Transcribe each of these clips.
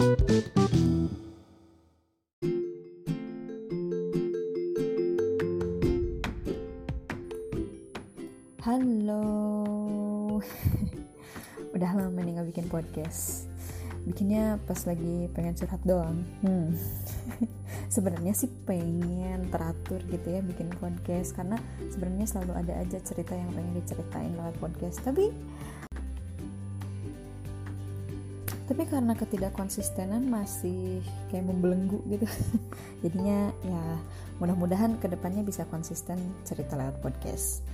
Halo. Udah lama nih gak bikin podcast. Bikinnya pas lagi pengen curhat doang. Hmm. Sebenarnya sih pengen teratur gitu ya bikin podcast. Karena sebenarnya selalu ada aja cerita yang pengen diceritain lewat podcast. Tapi tapi karena ketidakkonsistenan masih kayak membelenggu gitu jadinya ya mudah-mudahan ke depannya bisa konsisten cerita lewat podcast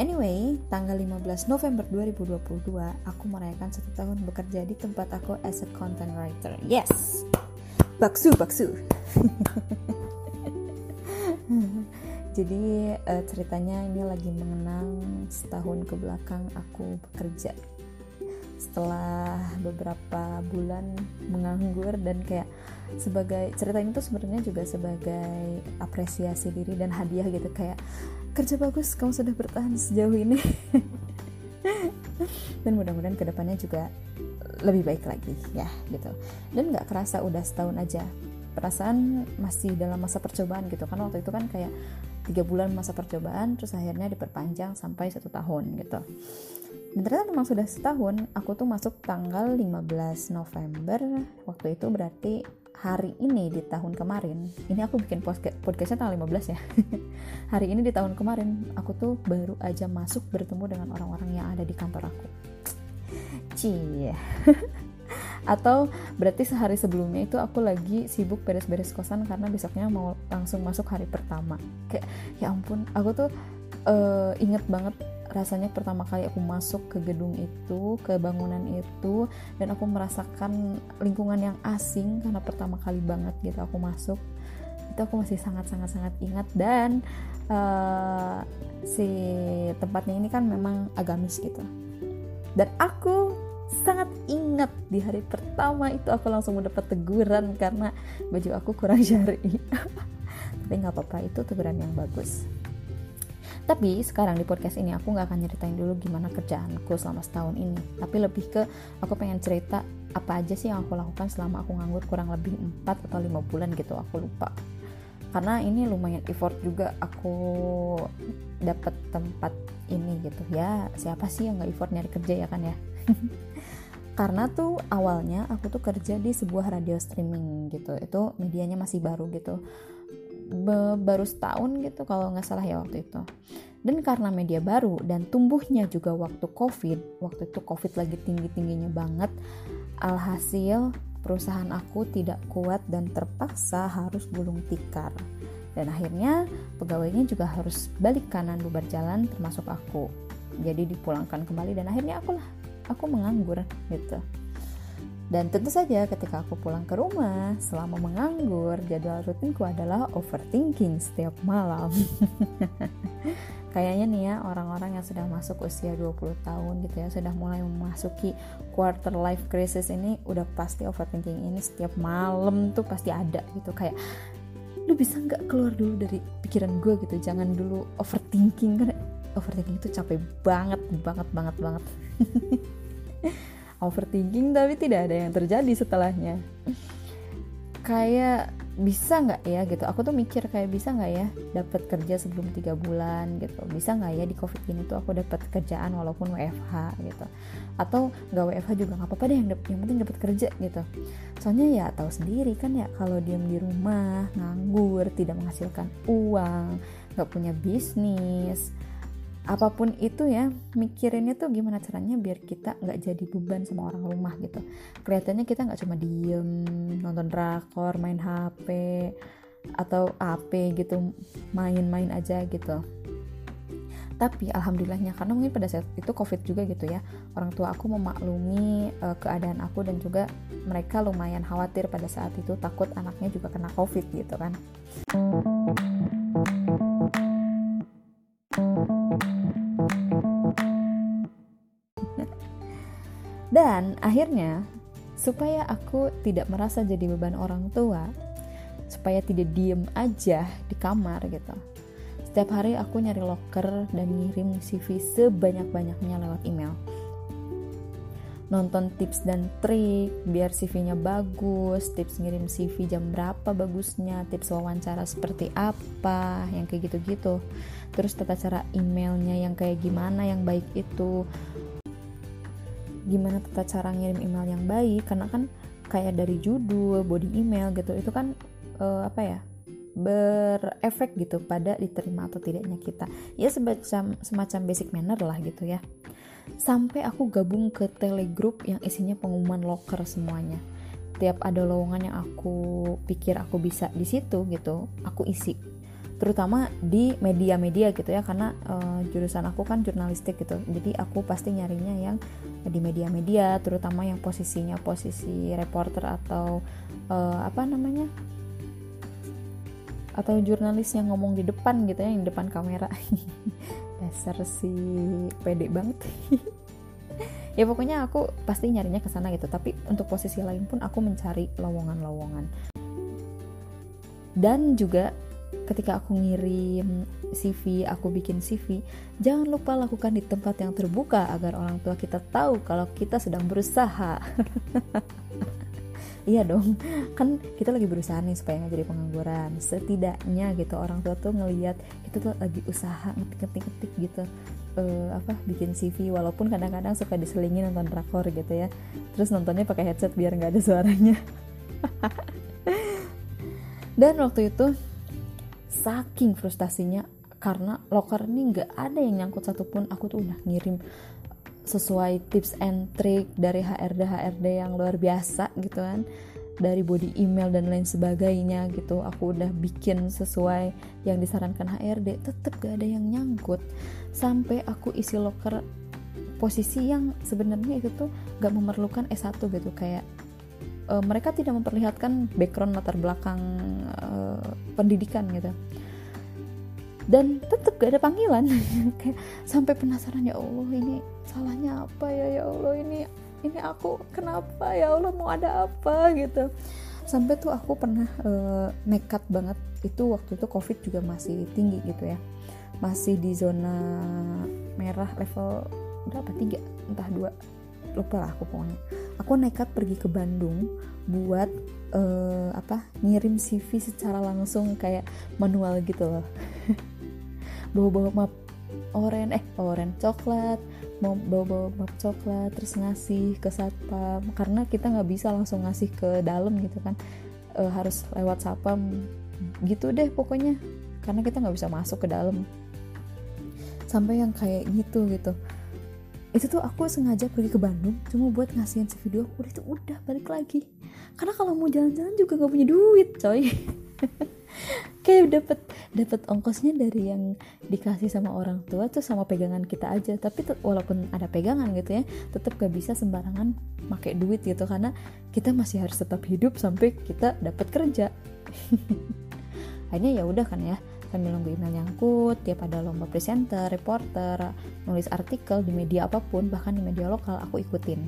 Anyway, tanggal 15 November 2022, aku merayakan satu tahun bekerja di tempat aku as a content writer. Yes! Baksu, baksu! Jadi uh, ceritanya ini lagi mengenang setahun ke belakang aku bekerja setelah beberapa bulan menganggur dan kayak sebagai cerita ini tuh sebenarnya juga sebagai apresiasi diri dan hadiah gitu kayak kerja bagus kamu sudah bertahan sejauh ini. Dan mudah-mudahan ke depannya juga lebih baik lagi ya gitu. Dan nggak kerasa udah setahun aja perasaan masih dalam masa percobaan gitu. Kan waktu itu kan kayak tiga bulan masa percobaan terus akhirnya diperpanjang sampai satu tahun gitu dan ternyata memang sudah setahun aku tuh masuk tanggal 15 November. Waktu itu berarti hari ini di tahun kemarin. Ini aku bikin podcastnya tanggal 15 ya. Hari ini di tahun kemarin aku tuh baru aja masuk bertemu dengan orang-orang yang ada di kantor aku. Cie. Atau berarti sehari sebelumnya itu aku lagi sibuk beres-beres kosan karena besoknya mau langsung masuk hari pertama. Kayak ya ampun aku tuh uh, inget banget rasanya pertama kali aku masuk ke gedung itu, ke bangunan itu, dan aku merasakan lingkungan yang asing karena pertama kali banget gitu aku masuk. Itu aku masih sangat-sangat-sangat ingat dan uh, si tempatnya ini kan memang agamis gitu. Dan aku sangat ingat di hari pertama itu aku langsung mendapat teguran karena baju aku kurang syari. Tapi nggak apa-apa itu teguran yang bagus. Tapi sekarang di podcast ini aku nggak akan nyeritain dulu gimana kerjaanku selama setahun ini. Tapi lebih ke aku pengen cerita apa aja sih yang aku lakukan selama aku nganggur kurang lebih 4 atau 5 bulan gitu aku lupa. Karena ini lumayan effort juga aku dapat tempat ini gitu ya. Siapa sih yang nggak effort nyari kerja ya kan ya? karena tuh awalnya aku tuh kerja di sebuah radio streaming gitu itu medianya masih baru gitu baru setahun gitu kalau nggak salah ya waktu itu. Dan karena media baru dan tumbuhnya juga waktu covid waktu itu covid lagi tinggi tingginya banget alhasil perusahaan aku tidak kuat dan terpaksa harus gulung tikar. Dan akhirnya pegawainya juga harus balik kanan bubar jalan termasuk aku. Jadi dipulangkan kembali dan akhirnya aku lah aku menganggur gitu dan tentu saja ketika aku pulang ke rumah selama menganggur, jadwal rutinku adalah overthinking setiap malam. Kayaknya nih ya orang-orang yang sudah masuk usia 20 tahun gitu ya, sudah mulai memasuki quarter life crisis ini udah pasti overthinking ini setiap malam tuh pasti ada gitu. Kayak lu bisa nggak keluar dulu dari pikiran gue gitu? Jangan dulu overthinking. Kan overthinking itu capek banget banget banget banget overthinking tapi tidak ada yang terjadi setelahnya. Kayak bisa nggak ya gitu? Aku tuh mikir kayak bisa nggak ya dapat kerja sebelum tiga bulan gitu? Bisa nggak ya di covid ini tuh aku dapat kerjaan walaupun WFH gitu? Atau nggak WFH juga nggak apa-apa deh yang, yang penting dapat kerja gitu. Soalnya ya tahu sendiri kan ya kalau diam di rumah nganggur tidak menghasilkan uang nggak punya bisnis apa pun itu ya mikirinnya tuh gimana caranya biar kita nggak jadi beban sama orang rumah gitu. Kelihatannya kita nggak cuma diem nonton drakor main HP atau AP gitu main-main aja gitu. Tapi alhamdulillahnya karena mungkin pada saat itu covid juga gitu ya orang tua aku memaklumi uh, keadaan aku dan juga mereka lumayan khawatir pada saat itu takut anaknya juga kena covid gitu kan Dan akhirnya, supaya aku tidak merasa jadi beban orang tua, supaya tidak diem aja di kamar gitu. Setiap hari aku nyari locker dan ngirim CV sebanyak-banyaknya lewat email. nonton tips dan trik biar CV-nya bagus, tips ngirim CV jam berapa bagusnya, tips wawancara seperti apa, yang kayak gitu-gitu. Terus tata cara emailnya yang kayak gimana yang baik itu. Gimana tata cara ngirim email yang baik karena kan kayak dari judul, body email gitu itu kan uh, apa ya? berefek gitu pada diterima atau tidaknya kita. Ya semacam semacam basic manner lah gitu ya. Sampai aku gabung ke telegroup yang isinya pengumuman locker semuanya. Tiap ada lowongan yang aku pikir aku bisa di situ gitu aku isi terutama di media-media gitu ya karena uh, jurusan aku kan jurnalistik gitu. Jadi aku pasti nyarinya yang di media-media terutama yang posisinya posisi reporter atau uh, apa namanya? Atau jurnalis yang ngomong di depan gitu ya yang depan kamera. Dasar si pede banget. Ya pokoknya aku pasti nyarinya ke sana gitu. Tapi untuk posisi lain pun aku mencari lowongan-lowongan. Dan juga ketika aku ngirim CV, aku bikin CV, jangan lupa lakukan di tempat yang terbuka agar orang tua kita tahu kalau kita sedang berusaha. iya dong kan kita lagi berusaha nih supaya nggak jadi pengangguran. Setidaknya gitu orang tua tuh ngelihat kita tuh lagi usaha ngetik-ngetik gitu uh, apa bikin CV walaupun kadang-kadang suka diselingin nonton drakor gitu ya. Terus nontonnya pakai headset biar nggak ada suaranya. Dan waktu itu saking frustasinya karena locker ini nggak ada yang nyangkut satupun aku tuh udah ngirim sesuai tips and trick dari HRD HRD yang luar biasa gitu kan. Dari body email dan lain sebagainya gitu aku udah bikin sesuai yang disarankan HRD tetap gak ada yang nyangkut. Sampai aku isi locker posisi yang sebenarnya itu tuh gak memerlukan S1 gitu kayak e, mereka tidak memperlihatkan background latar belakang e, pendidikan gitu. Dan tetap gak ada panggilan. Sampai penasaran ya Allah ini salahnya apa ya? Ya Allah ini ini aku kenapa? Ya Allah mau ada apa? gitu. Sampai tuh aku pernah uh, nekat banget. Itu waktu itu covid juga masih tinggi gitu ya. Masih di zona merah level berapa? Tiga entah dua. Lupa lah aku pokoknya aku nekat pergi ke Bandung buat uh, apa ngirim CV secara langsung kayak manual gitu loh. Bawa-bawa map oren eh oren coklat mau bawa-bawa map coklat terus ngasih ke satpam. Karena kita nggak bisa langsung ngasih ke dalam gitu kan. E, harus lewat satpam. Gitu deh pokoknya. Karena kita nggak bisa masuk ke dalam. Sampai yang kayak gitu gitu itu tuh aku sengaja pergi ke Bandung cuma buat ngasihin si video aku udah itu udah balik lagi. Karena kalau mau jalan-jalan juga nggak punya duit coy. Kayak dapat dapat ongkosnya dari yang dikasih sama orang tua tuh sama pegangan kita aja. Tapi walaupun ada pegangan gitu ya tetap gak bisa sembarangan pakai duit gitu karena kita masih harus tetap hidup sampai kita dapat kerja. Akhirnya ya udah kan ya sambil nunggu email nyangkut tiap ada lomba presenter reporter nulis artikel di media apa pun bahkan di media lokal aku ikutin.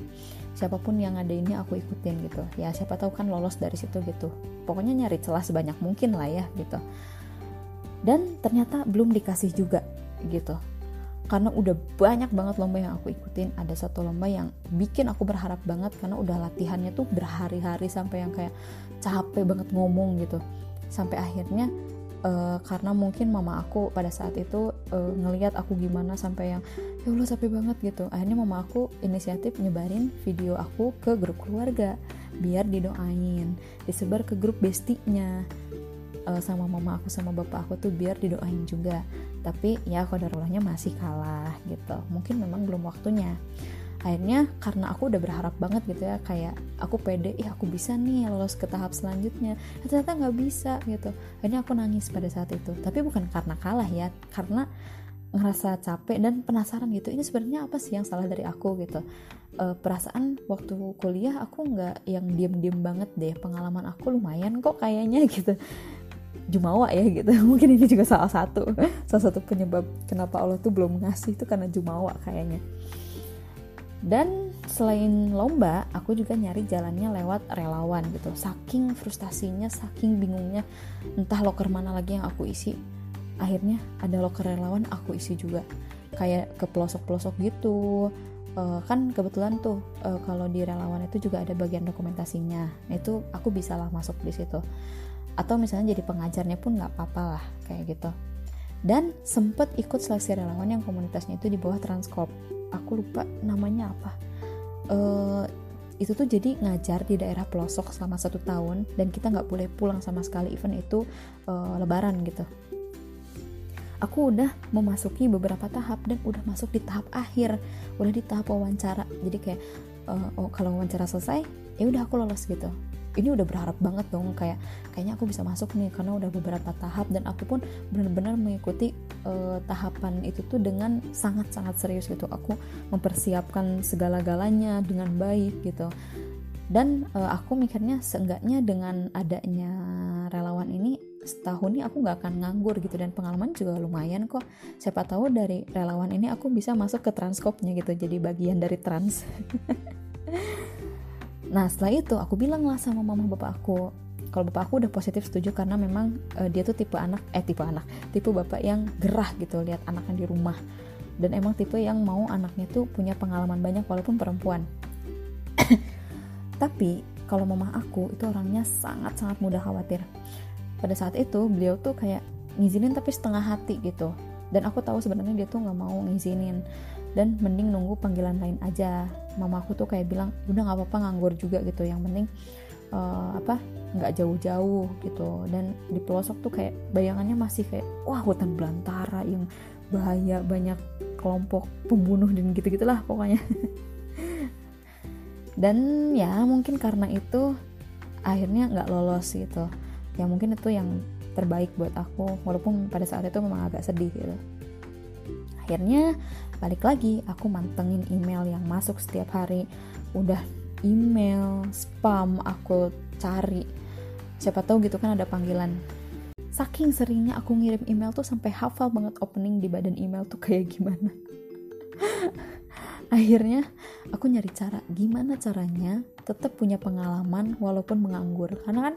Siapa pun yang ada ini aku ikutin gitu. Ya siapa tahu kan lolos dari situ gitu. Pokoknya nyari celah sebanyak mungkin lah ya gitu. Dan ternyata belum dikasih juga gitu. Karena udah banyak banget lomba yang aku ikutin. Ada satu lomba yang bikin aku berharap banget karena udah latihannya tuh berhari-hari sampai yang kayak capek banget ngomong gitu. Sampai akhirnya uh, karena mungkin mama aku pada saat itu uh, ngelihat aku gimana sampai yang ya Allah capek banget gitu. Akhirnya mama aku inisiatif nyebarin video aku ke grup keluarga biar didoain disebar ke grup bestinya uh, sama mama aku sama bapak aku tuh biar didoain juga. Tapi ya kodarullahnya masih kalah gitu. Mungkin memang belum waktunya akhirnya karena aku udah berharap banget gitu ya kayak aku pede ih aku bisa nih lolos ke tahap selanjutnya. Ternyata nggak bisa gitu. Akhirnya aku nangis pada saat itu. Tapi bukan karena kalah ya karena ngerasa capek dan penasaran gitu. Ini sebenarnya apa sih yang salah dari aku gitu? E, perasaan waktu kuliah aku nggak yang diem-diem banget deh. Pengalaman aku lumayan kok kayaknya gitu. Jumawa ya gitu. Mungkin ini juga salah satu salah satu penyebab kenapa Allah tuh belum ngasih itu karena jumawa kayaknya dan selain lomba aku juga nyari jalannya lewat relawan gitu. Saking frustasinya saking bingungnya entah loker mana lagi yang aku isi. Akhirnya ada loker relawan aku isi juga. Kayak ke pelosok-pelosok gitu. Uh, kan kebetulan tuh uh, kalau di relawan itu juga ada bagian dokumentasinya. Itu aku bisa lah masuk di situ. Atau misalnya jadi pengajarnya pun nggak apa-apa lah kayak gitu. Dan sempet ikut seleksi relawan yang komunitasnya itu di bawah Transcorp aku lupa namanya apa. Uh, itu tuh jadi ngajar di daerah pelosok selama satu tahun dan kita nggak boleh pulang sama sekali event itu uh, lebaran gitu. Aku udah memasuki beberapa tahap dan udah masuk di tahap akhir udah di tahap wawancara. Jadi kayak uh, oh kalau wawancara selesai ya udah aku lolos gitu ini udah berharap banget dong kayak kayaknya aku bisa masuk nih karena udah beberapa tahap dan aku pun benar-benar mengikuti uh, tahapan itu tuh dengan sangat-sangat serius gitu. Aku mempersiapkan segala-galanya dengan baik gitu. Dan uh, aku mikirnya seenggaknya dengan adanya relawan ini setahun ini aku nggak akan nganggur gitu dan pengalaman juga lumayan kok. Siapa tahu dari relawan ini aku bisa masuk ke transkopnya gitu jadi bagian dari trans nah setelah itu aku bilang lah sama mama bapak aku kalau bapak aku udah positif setuju karena memang uh, dia tuh tipe anak eh tipe anak tipe bapak yang gerah gitu lihat anaknya di rumah. Dan emang tipe yang mau anaknya tuh punya pengalaman banyak walaupun perempuan. Tapi kalau mama aku itu orangnya sangat-sangat mudah khawatir. Pada saat itu beliau tuh kayak ngizinin tapi setengah hati gitu. Dan aku tahu sebenarnya dia tuh nggak mau ngizinin dan mending nunggu panggilan lain aja. Mama aku tuh kayak bilang udah nggak apa-apa nganggur juga gitu. Yang penting uh, apa nggak jauh-jauh gitu. Dan di pelosok tuh kayak bayangannya masih kayak wah hutan belantara yang bahaya banyak kelompok pembunuh dan gitu gitulah pokoknya. Dan ya mungkin karena itu akhirnya nggak lolos gitu. Ya mungkin itu yang terbaik buat aku walaupun pada saat itu memang agak sedih gitu. Akhirnya balik lagi aku mantengin email yang masuk setiap hari. Udah email spam aku cari. Siapa tahu gitu kan ada panggilan. Saking seringnya aku ngirim email tuh sampai hafal banget opening di badan email tuh kayak gimana. Akhirnya aku nyari cara gimana caranya tetap punya pengalaman walaupun menganggur. Karena kan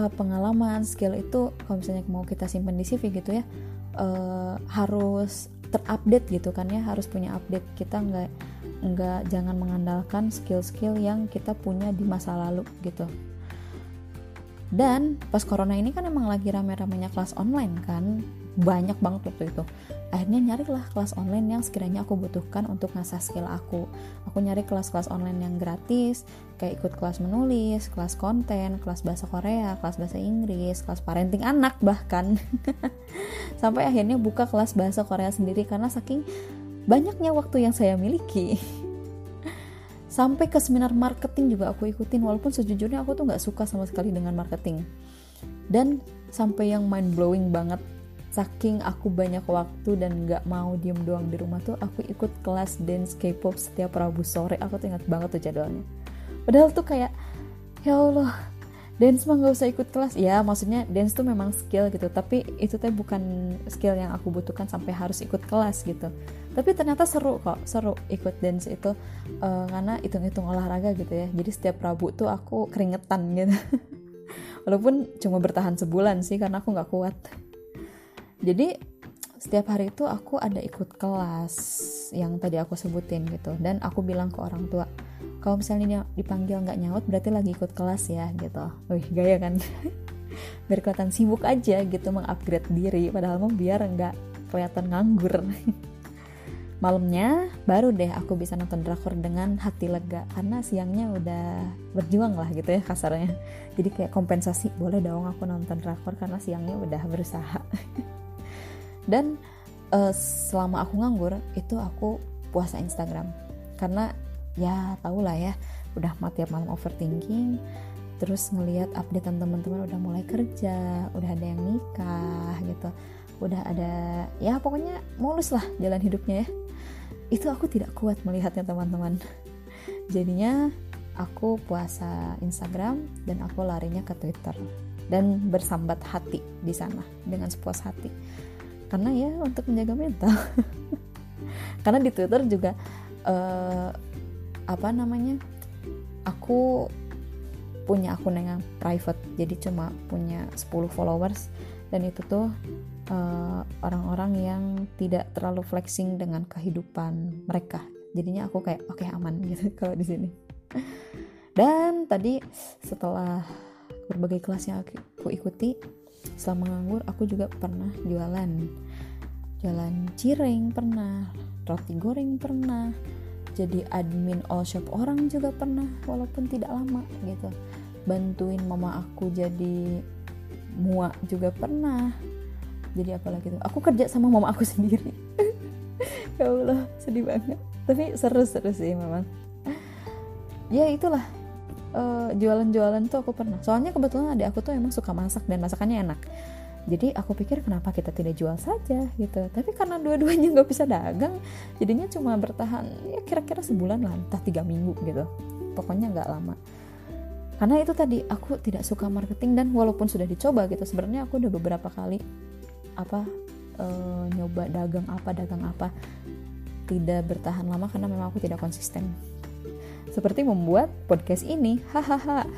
uh, pengalaman skill itu kalau misalnya mau kita simpan di CV gitu ya uh, harus terupdate gitu kan ya harus punya update. Kita nggak nggak jangan mengandalkan skill-skill yang kita punya di masa lalu gitu. Dan pas corona ini kan emang lagi rame-ramenya kelas online kan banyak banget waktu itu. Akhirnya nyarilah kelas online yang sekiranya aku butuhkan untuk ngasah skill aku. Aku nyari kelas-kelas online yang gratis kayak ikut kelas menulis kelas konten kelas bahasa Korea kelas bahasa Inggris kelas parenting anak bahkan. Sampai akhirnya buka kelas bahasa Korea sendiri karena saking banyaknya waktu yang saya miliki. Sampai ke seminar marketing juga aku ikutin walaupun sejujurnya aku tuh nggak suka sama sekali dengan marketing. Dan sampai yang mind blowing banget saking aku banyak waktu dan nggak mau diem doang di rumah tuh aku ikut kelas dance K-pop setiap Rabu sore. Aku tuh ingat banget tuh jadwalnya. Padahal tuh kayak ya Allah dance mah nggak usah ikut kelas. Ya maksudnya dance tuh memang skill gitu tapi itu tuh bukan skill yang aku butuhkan sampai harus ikut kelas gitu. Tapi ternyata seru kok seru ikut dance itu uh, karena hitung-hitung olahraga gitu ya. Jadi setiap Rabu tuh aku keringetan gitu. Walaupun cuma bertahan sebulan sih karena aku nggak kuat jadi setiap hari itu aku ada ikut kelas yang tadi aku sebutin gitu. Dan aku bilang ke orang tua kalau misalnya dipanggil nggak nyaut berarti lagi ikut kelas ya gitu. Wih gaya kan? Biar sibuk aja gitu mengupgrade diri. Padahal mau biar nggak kelihatan nganggur. Malamnya baru deh aku bisa nonton drakor dengan hati lega. Karena siangnya udah berjuang lah gitu ya kasarnya. Jadi kayak kompensasi boleh dong aku nonton drakor karena siangnya udah berusaha dan uh, selama aku nganggur itu aku puasa Instagram. Karena ya tau lah ya udah mati tiap malam overthinking terus ngelihat updatean teman-teman udah mulai kerja udah ada yang nikah gitu. Udah ada ya pokoknya mulus lah jalan hidupnya ya. Itu aku tidak kuat melihatnya teman-teman. Jadinya aku puasa Instagram dan aku larinya ke Twitter. Dan bersambat hati di sana dengan sepuas hati karena ya untuk menjaga mental. Karena di Twitter juga uh, apa namanya aku punya akun yang private jadi cuma punya 10 followers dan itu tuh eh, orang-orang yang tidak terlalu flexing dengan kehidupan mereka. Jadinya aku kayak oke okay, aman gitu kalau di sini. Dan tadi setelah berbagai kelas yang aku ikuti selama nganggur aku juga pernah jualan. Jualan cireng pernah roti goreng pernah jadi admin all shop orang juga pernah walaupun tidak lama gitu. Bantuin mama aku jadi muak juga pernah. Jadi apalagi tuh aku kerja sama mama aku sendiri. Ya Allah sedih banget. Tapi seru-seru sih memang. Ya itulah uh, jualan-jualan tuh aku pernah. Soalnya kebetulan adik aku tuh emang suka masak dan masakannya enak. Jadi aku pikir kenapa kita tidak jual saja gitu. Tapi karena dua-duanya nggak bisa dagang jadinya cuma bertahan ya kira-kira sebulan lah entah tiga minggu gitu. Pokoknya nggak lama. Karena itu tadi aku tidak suka marketing dan walaupun sudah dicoba gitu sebenarnya aku udah beberapa kali apa e, nyoba dagang apa dagang apa tidak bertahan lama karena memang aku tidak konsisten seperti membuat podcast ini. Hahaha.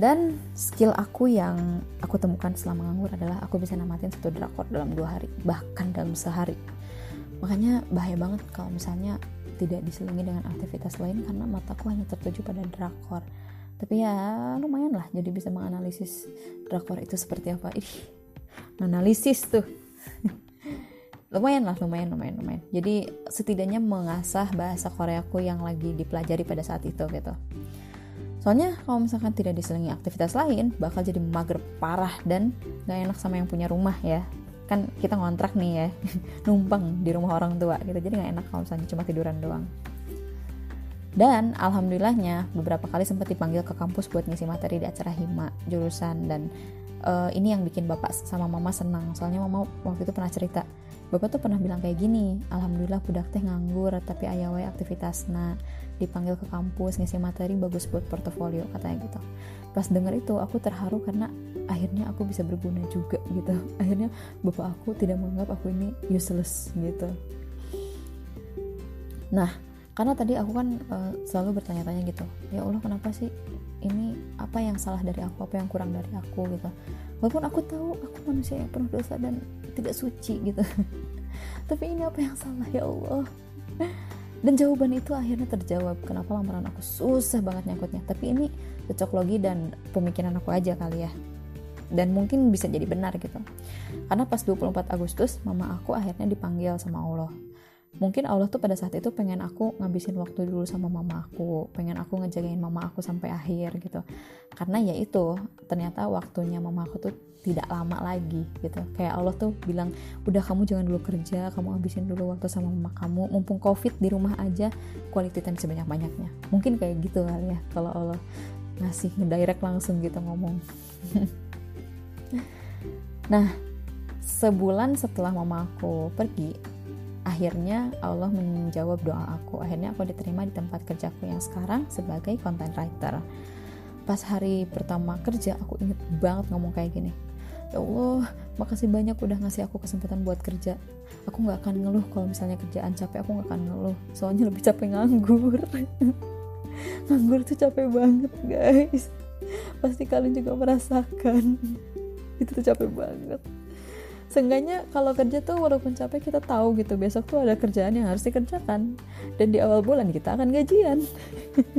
Dan skill aku yang aku temukan selama nganggur adalah aku bisa namatin satu drakor dalam dua hari bahkan dalam sehari. Makanya bahaya banget kalau misalnya tidak diselingi dengan aktivitas lain karena mataku hanya tertuju pada drakor. Tapi ya lumayan lah jadi bisa menganalisis drakor itu seperti apa. Ih analisis tuh lumayan lah lumayan lumayan lumayan. Jadi setidaknya mengasah bahasa Koreaku yang lagi dipelajari pada saat itu gitu. Soalnya kalau misalkan tidak diselingi aktivitas lain bakal jadi mager parah dan gak enak sama yang punya rumah ya. Kan kita ngontrak nih ya. Numpang di rumah orang tua gitu. Jadi gak enak kalau misalnya cuma tiduran doang. Dan alhamdulillahnya beberapa kali sempat dipanggil ke kampus buat ngisi materi di acara hima jurusan dan uh, ini yang bikin bapak sama mama senang. Soalnya mama waktu itu pernah cerita bapak tuh pernah bilang kayak gini alhamdulillah budak teh nganggur tapi ayawai aktivitas nah dipanggil ke kampus ngisi materi bagus buat portofolio katanya gitu. Pas denger itu aku terharu karena akhirnya aku bisa berguna juga gitu. Akhirnya bapak aku tidak menganggap aku ini useless gitu. Nah karena tadi aku kan uh, selalu bertanya-tanya gitu ya Allah kenapa sih ini apa yang salah dari aku apa yang kurang dari aku? gitu. Walaupun aku tahu aku manusia yang penuh dosa dan tidak suci gitu tapi ini apa yang salah ya Allah? Dan jawaban itu akhirnya terjawab kenapa lamaran aku susah banget nyangkutnya. Tapi ini cocok logi dan pemikiran aku aja kali ya. Dan mungkin bisa jadi benar gitu. Karena pas 24 Agustus mama aku akhirnya dipanggil sama Allah mungkin Allah tuh pada saat itu pengen aku ngabisin waktu dulu sama mama aku pengen aku ngejagain mama aku sampai akhir gitu. Karena ya itu ternyata waktunya mama aku tuh tidak lama lagi gitu. Kayak Allah tuh bilang udah kamu jangan dulu kerja kamu habisin dulu waktu sama mama kamu. Mumpung covid di rumah aja quality time sebanyak banyaknya mungkin kayak gitu kali ya kalau Allah ngasih ngedirect langsung gitu ngomong. Nah sebulan setelah mama aku pergi akhirnya Allah menjawab doa aku. Akhirnya aku diterima di tempat kerjaku yang sekarang sebagai content writer. Pas hari pertama kerja aku inget banget ngomong kayak gini. Ya Allah makasih banyak udah ngasih aku kesempatan buat kerja. Aku nggak akan ngeluh kalau misalnya kerjaan capek aku nggak akan ngeluh. Soalnya lebih capek nganggur. Nganggur tuh capek banget guys. Pasti kalian juga merasakan. Itu tuh capek banget seenggaknya kalau kerja tuh walaupun capek kita tahu gitu besok tuh ada kerjaan yang harus dikerjakan. Dan di awal bulan kita akan gajian.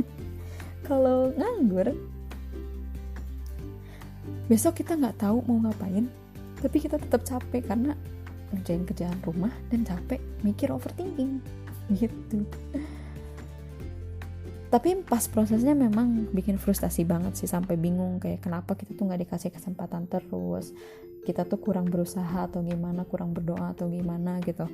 Kalau nganggur besok kita nggak tahu mau ngapain tapi kita tetap capek karena ngerjain kerjaan rumah dan capek mikir overthinking. Gitu. Tapi pas prosesnya memang bikin frustasi banget sih sampai bingung kayak kenapa kita tuh nggak dikasih kesempatan terus kita tuh kurang berusaha atau gimana kurang berdoa atau gimana gitu.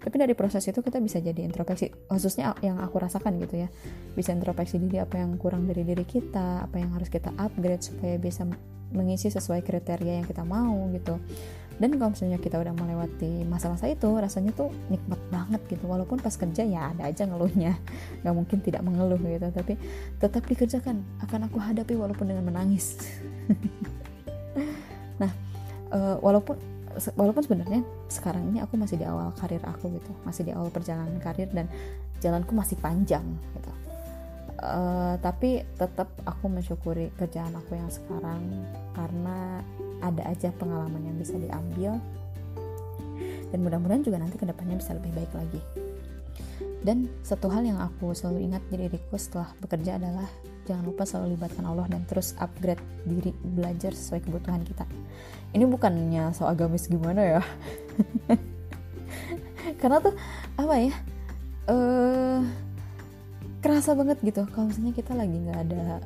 Tapi dari proses itu kita bisa jadi introspeksi khususnya yang aku rasakan gitu ya. Bisa introspeksi diri apa yang kurang dari diri kita apa yang harus kita upgrade supaya bisa mengisi sesuai kriteria yang kita mau gitu. Dan kalau misalnya kita udah melewati masa-masa itu rasanya tuh nikmat banget gitu. Walaupun pas kerja ya ada aja ngeluhnya. Nggak mungkin tidak mengeluh gitu tapi tetap dikerjakan. Akan aku hadapi walaupun dengan menangis. Nah uh, walaupun walaupun sebenarnya sekarang ini aku masih di awal karir aku gitu masih di awal perjalanan karir dan jalanku masih panjang gitu. Uh, tapi tetap aku mensyukuri kerjaan aku yang sekarang karena ada aja pengalaman yang bisa diambil. Dan mudah-mudahan juga nanti ke depannya bisa lebih baik lagi. Dan satu hal yang aku selalu ingat di diriku setelah bekerja adalah jangan lupa selalu libatkan Allah dan terus upgrade diri belajar sesuai kebutuhan kita. Ini bukannya so agamis gimana ya? Karena tuh apa ya? Eh kerasa banget gitu. Kalau misalnya kita lagi nggak ada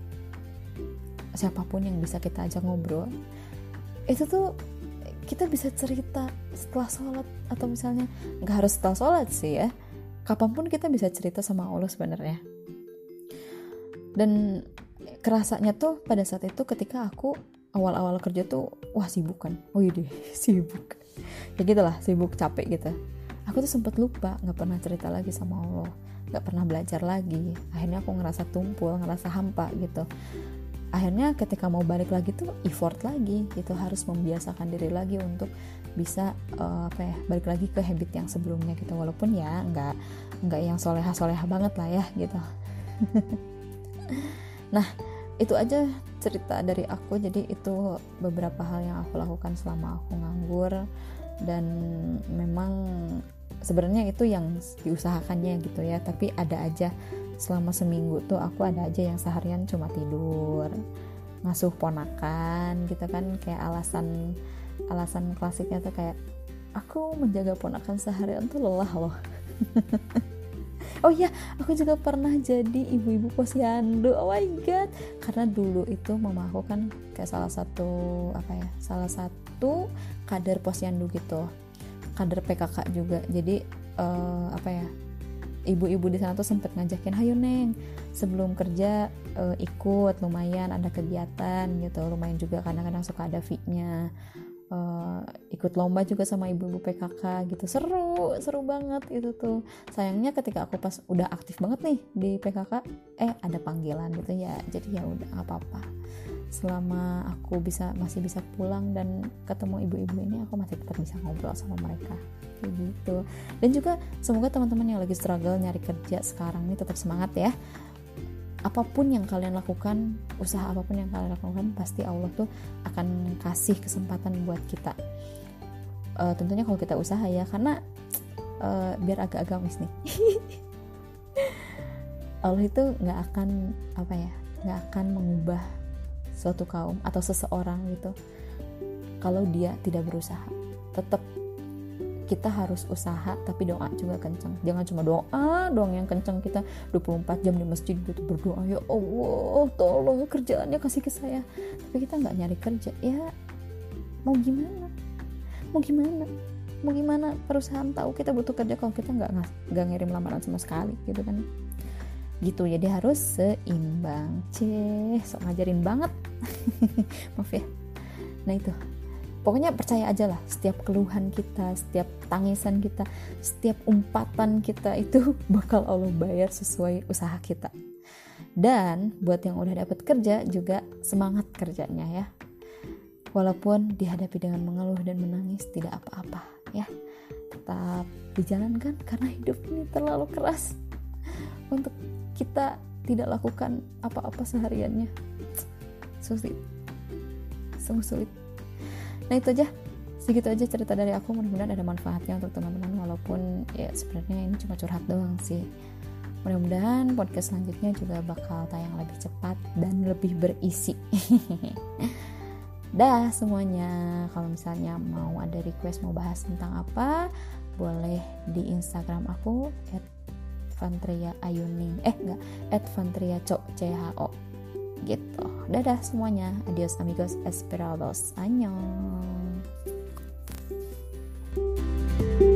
siapa pun yang bisa kita ajak ngobrol itu tuh kita bisa cerita setelah sholat. Atau misalnya nggak harus setelah sholat sih ya. Kapan pun kita bisa cerita sama Allah sebenarnya dan kerasanya tuh pada saat itu ketika aku awal-awal kerja tuh wah sibuk kan oh iya deh sibuk. Ya gitulah sibuk capek gitu. Aku tuh sempet lupa nggak pernah cerita lagi sama Allah. Nggak pernah belajar lagi. Akhirnya aku ngerasa tumpul ngerasa hampa gitu. Akhirnya ketika mau balik lagi tuh effort lagi gitu. Harus membiasakan diri lagi untuk bisa uh, apa ya balik lagi ke habit yang sebelumnya gitu. Walaupun ya nggak nggak yang soleha soleha banget lah ya gitu nah itu aja cerita dari aku. Jadi itu beberapa hal yang aku lakukan selama aku nganggur. Dan memang sebenarnya itu yang diusahakannya gitu ya. Tapi ada aja selama seminggu tuh aku ada aja yang seharian cuma tidur ngasuh ponakan gitu kan. Kayak alasan alasan klasiknya tuh kayak aku menjaga ponakan seharian tuh lelah loh oh iya aku juga pernah jadi ibu-ibu posyandu. Oh my god. Karena dulu itu mama aku kan kayak salah satu apa ya salah satu kader posyandu gitu. Kader PKK juga. Jadi uh, apa ya ibu-ibu di sana tuh sempet ngajakin hayo neng sebelum kerja uh, ikut lumayan ada kegiatan gitu. Lumayan juga kadang-kadang suka ada fee-nya uh, ikut lomba juga sama ibu-ibu PKK gitu. Seru seru banget itu tuh. Sayangnya ketika aku pas udah aktif banget nih di PKK eh ada panggilan gitu ya. Jadi ya udah apa-apa. Selama aku bisa masih bisa pulang dan ketemu ibu-ibu ini aku masih tetap bisa ngobrol sama mereka. Kayak gitu. Dan juga semoga teman-teman yang lagi struggle nyari kerja sekarang ini tetap semangat ya apa pun yang kalian lakukan usaha apa pun yang kalian lakukan pasti Allah tuh akan kasih kesempatan buat kita. Uh, tentunya kalau kita usaha ya karena uh, biar agak agamis nih. Allah itu nggak akan apa ya nggak akan mengubah suatu kaum atau seseorang gitu kalau dia tidak berusaha. Tetap kita harus usaha tapi doa juga kencang jangan cuma doa doang yang kencang kita 24 jam di masjid gitu berdoa ya Allah tolong kerjaannya kasih ke saya. Tapi kita nggak nyari kerja. Ya mau gimana? Mau gimana? Mau gimana? Perusahaan tahu kita butuh kerja. Kalau kita nggak nggak ngirim lamaran sama sekali gitu kan. Gitu. Jadi harus seimbang. Ceh sok ngajarin banget. Maaf ya. Nah itu pokoknya percaya aja lah setiap keluhan kita setiap tangisan kita setiap umpatan kita itu bakal Allah bayar sesuai usaha kita. Dan buat yang udah dapat kerja juga semangat kerjanya ya. Walaupun dihadapi dengan mengeluh dan menangis tidak apa-apa ya. Tetap dijalankan karena hidup ini terlalu keras. Untuk kita tidak lakukan apa-apa sehariannya. Sulit. Sungguh sulit nah itu aja. Segitu aja cerita dari aku. Mudah-mudahan ada manfaatnya untuk teman-teman walaupun ya sebenarnya ini cuma curhat doang sih. Mudah-mudahan podcast selanjutnya juga bakal tayang lebih cepat dan lebih berisi. Dah semuanya. Kalau misalnya mau ada request mau bahas tentang apa boleh di instagram aku at Fantria Ayuning eh enggak. At Fantria Cok CHO gitu. Dadah semuanya. Adios amigos. Esperados. Annyeong you